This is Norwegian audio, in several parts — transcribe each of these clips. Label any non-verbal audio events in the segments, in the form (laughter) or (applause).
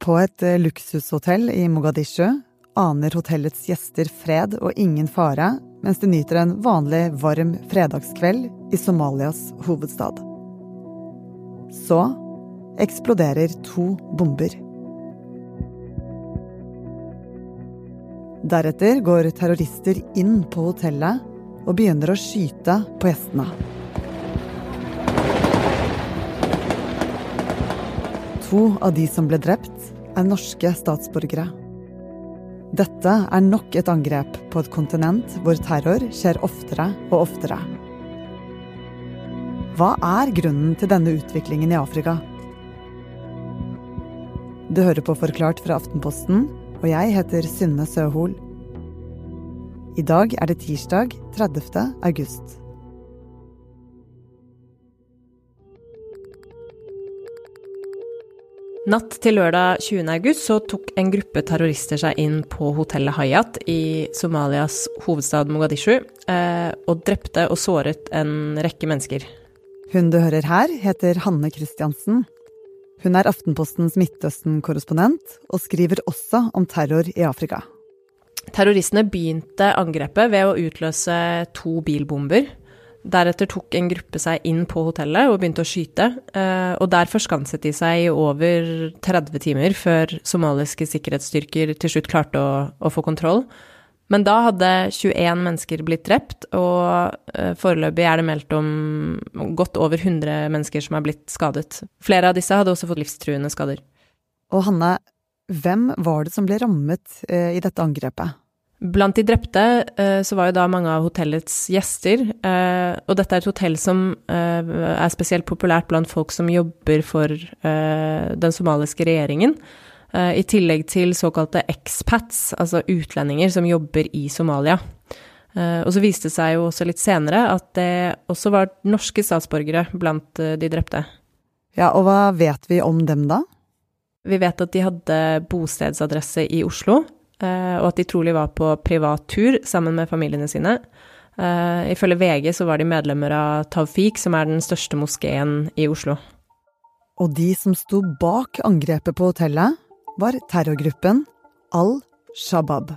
På et eh, luksushotell i Mogadishu aner hotellets gjester fred og ingen fare mens de nyter en vanlig, varm fredagskveld i Somalias hovedstad. Så eksploderer to bomber. Deretter går terrorister inn på hotellet og begynner å skyte på gjestene. To av de som ble drept, er norske statsborgere. Dette er nok et angrep på et kontinent hvor terror skjer oftere og oftere. Hva er grunnen til denne utviklingen i Afrika? Du hører på Forklart fra Aftenposten, og jeg heter Synne Søhol. I dag er det tirsdag 30. august. Natt til lørdag 20. august så tok en gruppe terrorister seg inn på hotellet Hayat i Somalias hovedstad Mogadishu, eh, og drepte og såret en rekke mennesker. Hun du hører her, heter Hanne Christiansen. Hun er Aftenpostens Midtøsten-korrespondent, og skriver også om terror i Afrika. Terroristene begynte angrepet ved å utløse to bilbomber Deretter tok en gruppe seg inn på hotellet og begynte å skyte. Eh, og der forskanset de seg i over 30 timer før somaliske sikkerhetsstyrker til slutt klarte å, å få kontroll. Men da hadde 21 mennesker blitt drept, og eh, foreløpig er det meldt om godt over 100 mennesker som er blitt skadet. Flere av disse hadde også fått livstruende skader. Og Hanne, hvem var det som ble rammet eh, i dette angrepet? Blant de drepte eh, så var jo da mange av hotellets gjester, eh, og dette er et hotell som eh, er spesielt populært blant folk som jobber for den somaliske regjeringen. I tillegg til såkalte expats, altså utlendinger som jobber i Somalia. Og så viste det seg jo også litt senere at det også var norske statsborgere blant de drepte. Ja, og hva vet vi om dem da? Vi vet at de hadde bostedsadresse i Oslo, og at de trolig var på privat tur sammen med familiene sine. Uh, ifølge VG så var de medlemmer av Tawfiq, som er den største moskeen i Oslo. Og de som sto bak angrepet på hotellet, var terrorgruppen Al-Shabaab.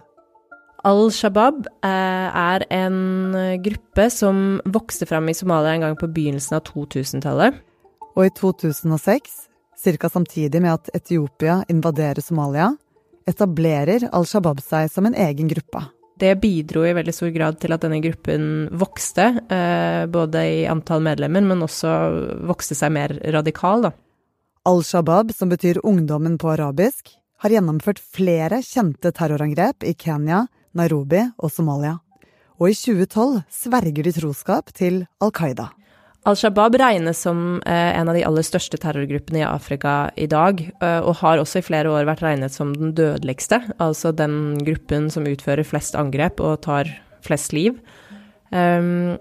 Al-Shabaab uh, er en gruppe som vokste fram i Somalia en gang på begynnelsen av 2000-tallet. Og i 2006, ca. samtidig med at Etiopia invaderer Somalia, etablerer Al Shabaab seg som en egen gruppe. Det bidro i veldig stor grad til at denne gruppen vokste, eh, både i antall medlemmer, men også vokste seg mer radikal, da. Al Shabaab, som betyr ungdommen på arabisk, har gjennomført flere kjente terrorangrep i Kenya, Nairobi og Somalia. Og i 2012 sverger de troskap til Al Qaida. Al Shabaab regnes som eh, en av de aller største terrorgruppene i Afrika i dag, eh, og har også i flere år vært regnet som den dødeligste, altså den gruppen som utfører flest angrep og tar flest liv. Um,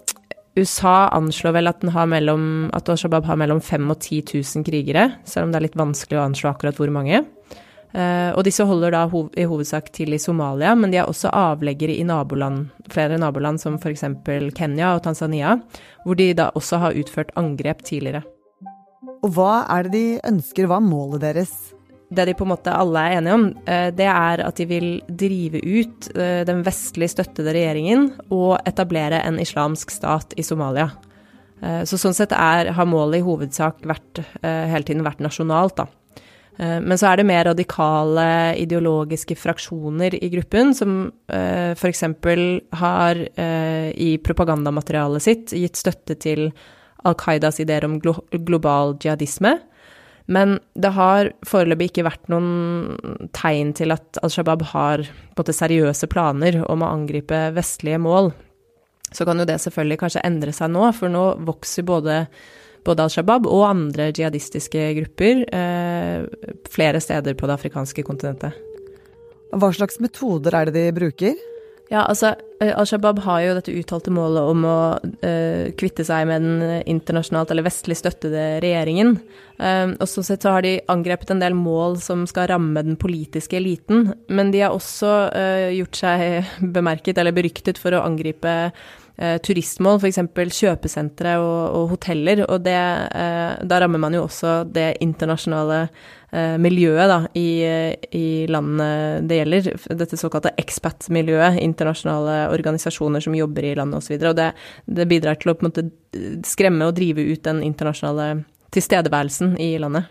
USA anslår vel at, mellom, at Al Shabaab har mellom 5000 og 10 000 krigere, selv om det er litt vanskelig å anslå akkurat hvor mange. Uh, og disse holder da hov i hovedsak til i Somalia, men de er også avleggere i naboland, flere naboland som f.eks. Kenya og Tanzania, hvor de da også har utført angrep tidligere. Og hva er det de ønsker, hva er målet deres? Det de på en måte alle er enige om, uh, det er at de vil drive ut uh, den vestlig støttede regjeringen og etablere en islamsk stat i Somalia. Så sånn sett er, har målet i hovedsak vært, hele tiden vært nasjonalt, da. Eh, men så er det mer radikale ideologiske fraksjoner i gruppen, som uh, f.eks. har uh, i propagandamaterialet sitt gitt støtte til Al Qaidas ideer om global jihadisme. Men det har foreløpig ikke vært noen tegn til at Al Shabaab har både seriøse planer om å angripe vestlige mål. Så kan jo det selvfølgelig kanskje endre seg nå, for nå vokser både både Al Shabaab og andre jihadistiske grupper eh, flere steder på det afrikanske kontinentet. Hva slags metoder er det de bruker? Ja, altså, eh, Al Shabaab har jo dette uttalte målet om å uh, kvitte seg med den internasjonalt eller vestlig støttede regjeringen. Uh, og sånn sett så har de angrepet en del mål som skal ramme den politiske eliten. Men de har også uh, gjort seg bemerket eller beryktet for å angripe eh, turistmål, f.eks. kjøpesentre og, og, hoteller. Og det, eh, da rammer man jo også det internasjonale eh, miljøet da, i, i landet det gjelder. Dette såkalte expat-miljøet, internasjonale organisasjoner som jobber i landet osv. Og, så og det, det, bidrar til å på en måte skremme og drive ut den internasjonale tilstedeværelsen i landet.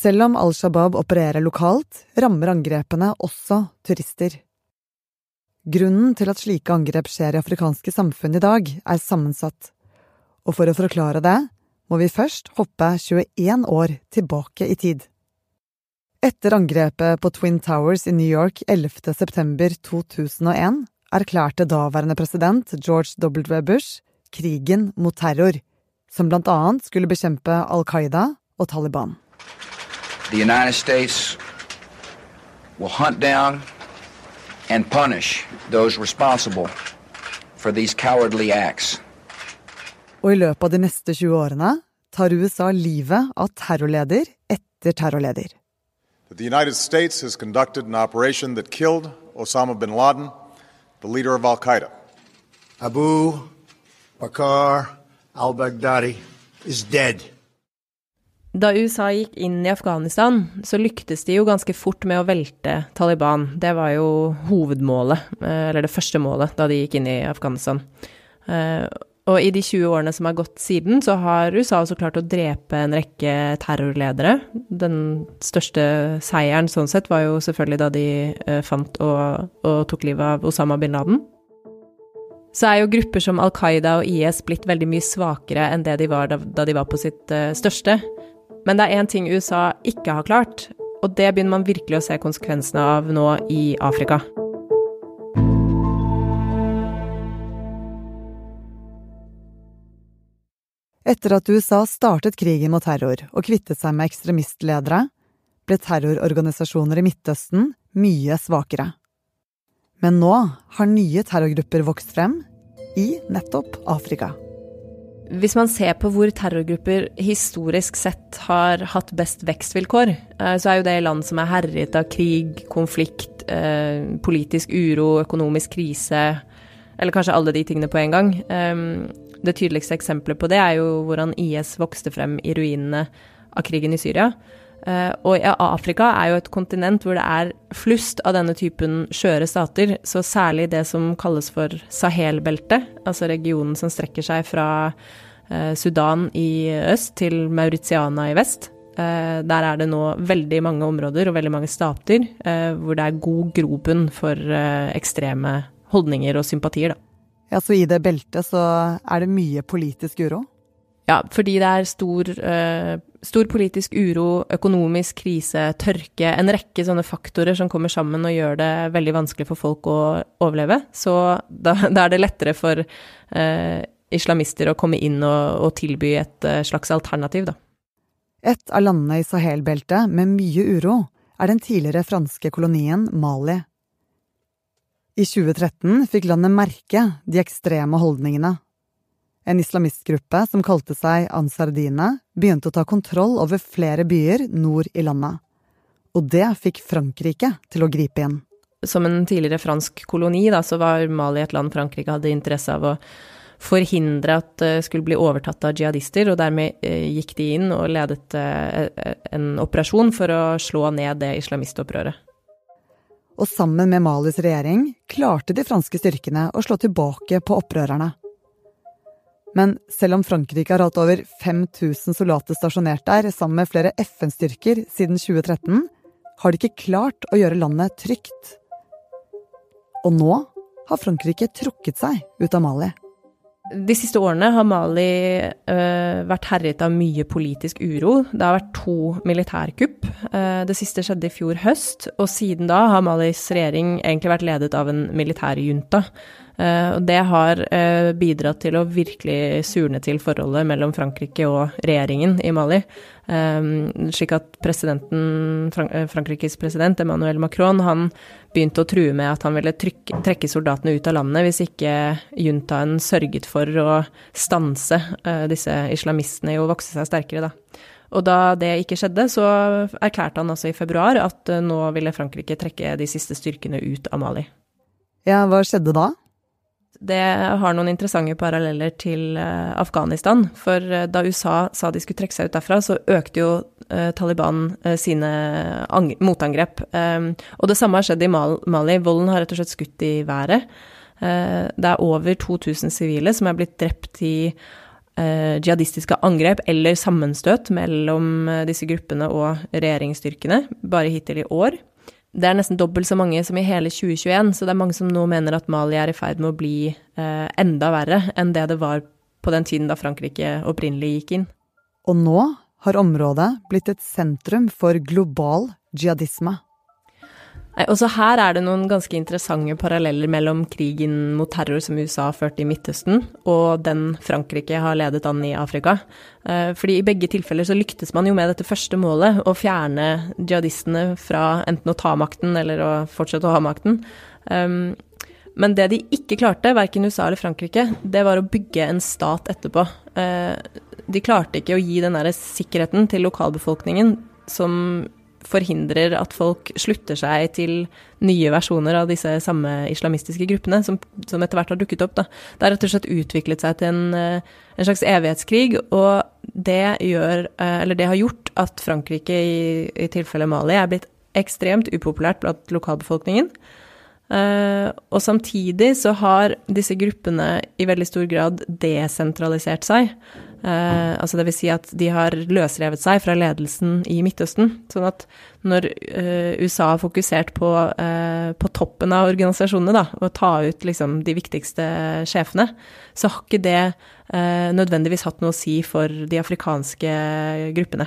Selv om Al Shabaab opererer lokalt, rammer angrepene også turister. Grunnen til at slike angrep skjer i afrikanske samfunn i dag, er sammensatt, og for å forklare det må vi først hoppe 21 år tilbake i tid. Etter angrepet på Twin Towers i New York 11. september 2001 erklærte daværende president George W. Bush krigen mot terror, som blant annet skulle bekjempe Al Qaida og Taliban. The United States will and punish those responsible for these cowardly acts. Og i løpet av de neste 20 årene tar USA livet av terrorleder etter terrorleder. The United States has conducted an operation that killed Osama bin Laden, the leader of Al Qaeda. Abu Bakr al-Baghdadi is dead. Da USA gikk inn i Afghanistan, så lyktes de jo ganske fort med å velte Taliban. Det var jo hovedmålet, eh, eller det første målet, da de gikk inn i Afghanistan. Eh, og i de 20 årene som har gått siden, så har USA også klart å drepe en rekke terrorledere. Den største seieren sånn sett var jo selvfølgelig da de eh, fant og, og tok livet av Osama bin Laden. Så er jo grupper som Al Qaida og IS blitt veldig mye svakere enn det de var da, de var på sitt største. Men det er én ting USA ikke har klart, og det begynner man virkelig å se konsekvensene av nå i Afrika. Etter at USA startet krigen mot terror og kvittet seg med ekstremistledere, ble terrororganisasjoner i Midtøsten mye svakere. Men nå har nye terrorgrupper vokst frem i nettopp Afrika. Hvis man ser på hvor terrorgrupper historisk sett har hatt best vekstvilkår, eh, så er jo det land som er herjet av krig, konflikt, eh, politisk uro, økonomisk krise, eller kanskje alle de tingene på en gang. Ehm, det tydeligste eksempelet på det er jo hvordan IS vokste frem i ruinene av krigen i Syria. Uh, og Afrika er jo et kontinent hvor det er flust av denne typen skjøre stater, så særlig det som kalles for Sahel-beltet, altså regionen som strekker seg fra uh, Sudan i øst til Mauritiana i vest. Uh, der er det nå veldig mange områder og veldig mange stater hvor det er god grobunn for ekstreme holdninger og sympatier, da. Ja, Så i det beltet så er det mye politisk uro? Ja, fordi det er stor, uh, stor, politisk uro, økonomisk krise, tørke, en rekke sånne faktorer som kommer sammen og gjør det veldig vanskelig for folk å overleve. Så da, (laughs) da er det lettere for uh, islamister å komme inn og, og tilby et uh, slags alternativ, da. Et av landene i Sahel-beltet med mye uro er den tidligere franske kolonien Mali. I 2013 fikk landet merke de ekstreme holdningene en islamistgruppe som kalte seg Ansardine, begynte å ta kontroll over flere byer nord i landet. Og det fikk Frankrike til å gripe inn. Som en tidligere fransk koloni, da, så var Mali et land Frankrike hadde interesse av å forhindre at det skulle bli overtatt av jihadister, og dermed eh, gikk de inn og ledet eh, en operasjon for å slå ned det islamistopprøret. Og sammen med Malis regjering klarte de franske styrkene å slå tilbake på opprørerne. Men selv om Frankrike har hatt over 5000 soldater stasjonert der sammen med flere FN-styrker siden 2013, har de ikke klart å gjøre landet trygt. Og nå har Frankrike trukket seg ut av Mali. De siste årene har Mali uh, vært herjet av mye politisk uro. Det har vært to militærkupp. Uh, det siste skjedde i fjor høst, og siden da har Malis regjering egentlig vært ledet av en militærjunta. Uh, og det har bidratt til å virkelig surne til forholdet mellom Frankrike og regjeringen i Mali. Um, slik at presidenten, Frankrikes president Emmanuel Macron han begynte å true med at han ville trykke, trekke soldatene ut av landet hvis ikke juntaen sørget for å stanse disse islamistene i å vokse seg sterkere, da. Og da det ikke skjedde, så erklærte han altså i februar at nå ville Frankrike trekke de siste styrkene ut av Mali. Ja, hva skjedde da? Det har noen interessante paralleller til uh, Afghanistan. For uh, da USA sa de skulle trekke seg ut derfra, så økte jo uh, Taliban sine motangrep. Um, og det samme har skjedd i Mali. Volden har rett og slett skutt i været. det er over 2000 sivile som er blitt drept i jihadistiske angrep eller sammenstøt mellom disse gruppene og regjeringsstyrkene, bare hittil i år. Det er nesten dobbelt så mange som i hele 2021, så det er mange som nå mener at Mali er i ferd med å bli eh, enda verre enn det det var på den tiden da Frankrike opprinnelig gikk inn. Og nå har området blitt et sentrum for global jihadisme. Også her er det noen ganske interessante paralleller mellom krigen mot terror som USA førte i Midtøsten, og den Frankrike har ledet an i Afrika. Eh, fordi i begge tilfeller så lyktes man jo med dette første målet, å fjerne jihadistene fra enten å ta makten eller å fortsette å ha makten. Ehm, men det de ikke klarte, verken USA eller Frankrike, det var å bygge en stat etterpå. Eh, de klarte ikke å gi den derre sikkerheten til lokalbefolkningen som forhindrer at folk slutter seg til nye versjoner av disse samme islamistiske gruppene, som, som etter hvert har dukket opp. Da. Det har rett og slett utviklet seg til en, eh, en, slags evighetskrig, og det, gjør, eh, det har gjort at Frankrike, i, i tilfelle Mali, er blitt ekstremt upopulært blant lokalbefolkningen. Uh, og samtidig så har disse gruppene i veldig stor grad desentralisert seg. Uh, altså vil si at de har løsrevet seg fra ledelsen i Midtøsten. Sånn at når eh, USA har fokusert på, eh, på, toppen av organisasjonene, da, og ta ut liksom de viktigste sjefene, så har ikke det nødvendigvis hatt noe å si for de afrikanske gruppene.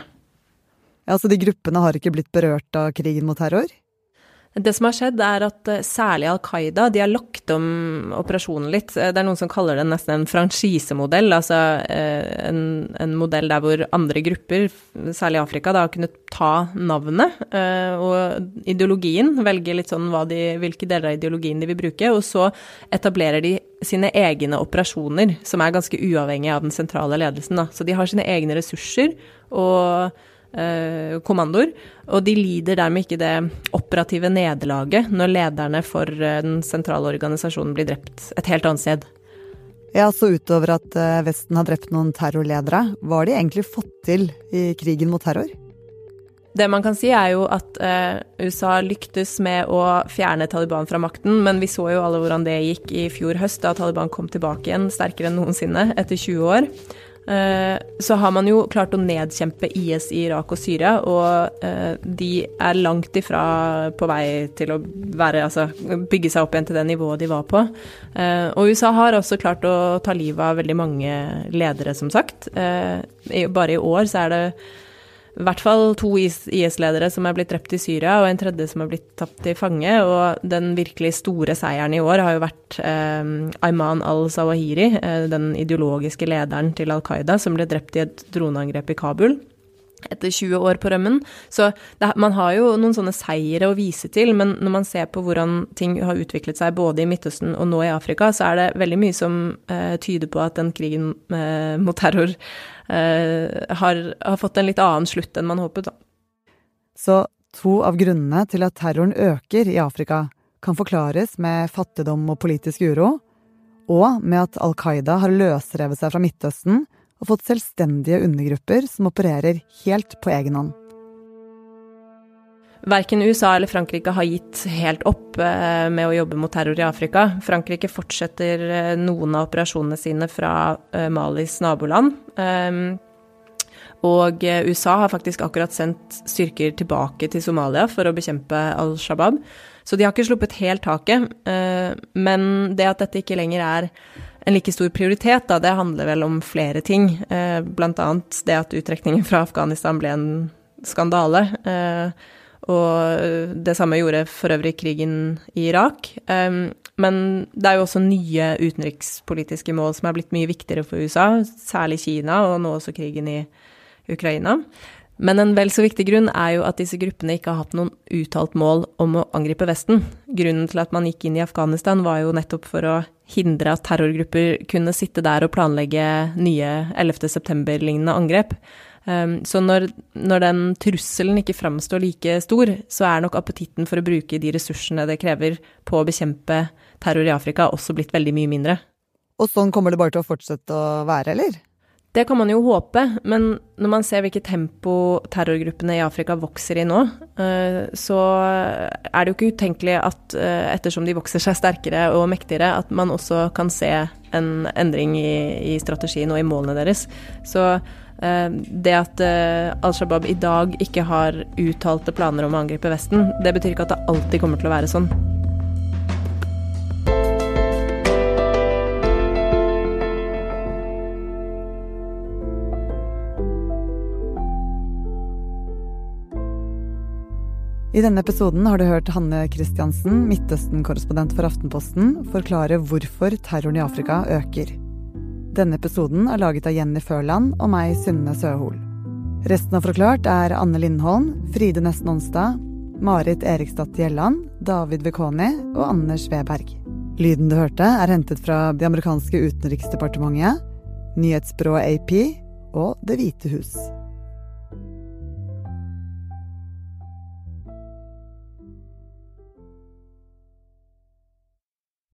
Ja, Så de gruppene har ikke blitt berørt av krigen mot terror? Det som har skjedd, er at eh, særlig Al Qaida de har lagt om operasjonen litt. Eh, det er noen som kaller det nesten en franchisemodell, altså eh, en, en, modell der hvor andre grupper, særlig Afrika, da har kunnet ta navnet og ideologien, velge litt sånn de, hvilke deler av ideologien de vil bruke, og så etablerer de sine egne operasjoner, som er ganske uavhengige av den sentrale ledelsen. Da. Så de har sine egne ressurser og kommandoer, og de lider dermed ikke det operative nederlaget når lederne for eh, den sentrale organisasjonen blir drept et helt annet sted. Ja, så utover at eh, Vesten har drept noen terrorledere, hva har de egentlig fått til i krigen mot terror? Det man kan si, er jo at eh, USA lyktes med å fjerne Taliban fra makten, men vi så jo alle hvordan det gikk i fjor høst, da Taliban kom tilbake igjen sterkere enn noensinne etter 20 år. Eh, så har man jo klart å nedkjempe IS i Irak og Syria, og eh, de er langt ifra på vei til å være, altså, bygge seg opp igjen til det nivået de var på. Eh, og USA har også klart å ta livet av veldig mange ledere, som sagt. Bare i år så er det i hvert fall to IS-ledere som er blitt drept i Syria, og en tredje som er blitt tatt til fange. Og den virkelig store seieren i år har jo vært eh, Ayman al-Zawahiri, eh, den ideologiske lederen til Al Qaida, som ble drept i et droneangrep i Kabul etter 20 år på rømmen. Så det, man har jo noen sånne seire å vise til, men når man ser på hvordan ting har utviklet seg både i Midtøsten og nå i Afrika, så er det veldig mye som eh, tyder på at den krigen eh, mot terror har, har, fått en litt annen slutt enn man håpet. Da. Så to av grunnene til at terroren øker i Afrika, kan forklares med fattigdom og politisk uro, og med at Al Qaida har løsrevet seg fra Midtøsten og fått selvstendige undergrupper som opererer helt på egen hånd. Verken USA eller Frankrike har gitt helt opp eh, med å jobbe mot terror i Afrika. Frankrike fortsetter eh, noen av operasjonene sine fra eh, Malis naboland. Ehm, og USA har faktisk akkurat sendt styrker tilbake til Somalia for å bekjempe Al Shabaab. Så de har ikke sluppet helt taket. Men det at dette ikke lenger er en like stor prioritet, da, det handler vel om flere ting. Blant annet det at uttrekningen fra Afghanistan ble en skandale. Og det samme gjorde for øvrig krigen i Irak. Men det er jo også nye utenrikspolitiske mål som er blitt mye viktigere for USA, særlig Kina, og nå også krigen i Ukraina. Men en vel så viktig grunn er jo at disse gruppene ikke har hatt noen uttalt mål om å angripe Vesten. Grunnen til at man gikk inn i Afghanistan var jo nettopp for å hindre at terrorgrupper kunne sitte der og planlegge nye 11. september-lignende angrep. Um, så når, når, den trusselen ikke framstår like stor, så er nok appetitten for å bruke de ressursene det krever på å bekjempe terror i Afrika, også blitt veldig mye mindre. Og sånn kommer det bare til å fortsette å være, eller? Det kan man jo håpe, men når man ser hvilket tempo terrorgruppene i Afrika vokser i nå, eh, så er det jo ikke utenkelig at eh, ettersom de vokser seg sterkere og mektigere, at man også kan se en endring i, i strategien og i målene deres. Så det at Al Shabaab i dag ikke har uttalte planer om å angripe Vesten, det betyr ikke at det alltid kommer til å være sånn. I denne episoden har du hørt Hanne Christiansen, Midtøsten-korrespondent for Aftenposten, forklare hvorfor terroren i Afrika øker. Denne episoden er laget av Jenny Førland og meg, Synne Søhol. Resten av Forklart er Anne Lindholm, Fride Nesten Onsdag, Marit Eriksdatter Gjelland, David Vekoni og Anders Weberg. Lyden du hørte, er hentet fra det amerikanske utenriksdepartementet, nyhetsbyrået AP og Det hvite hus.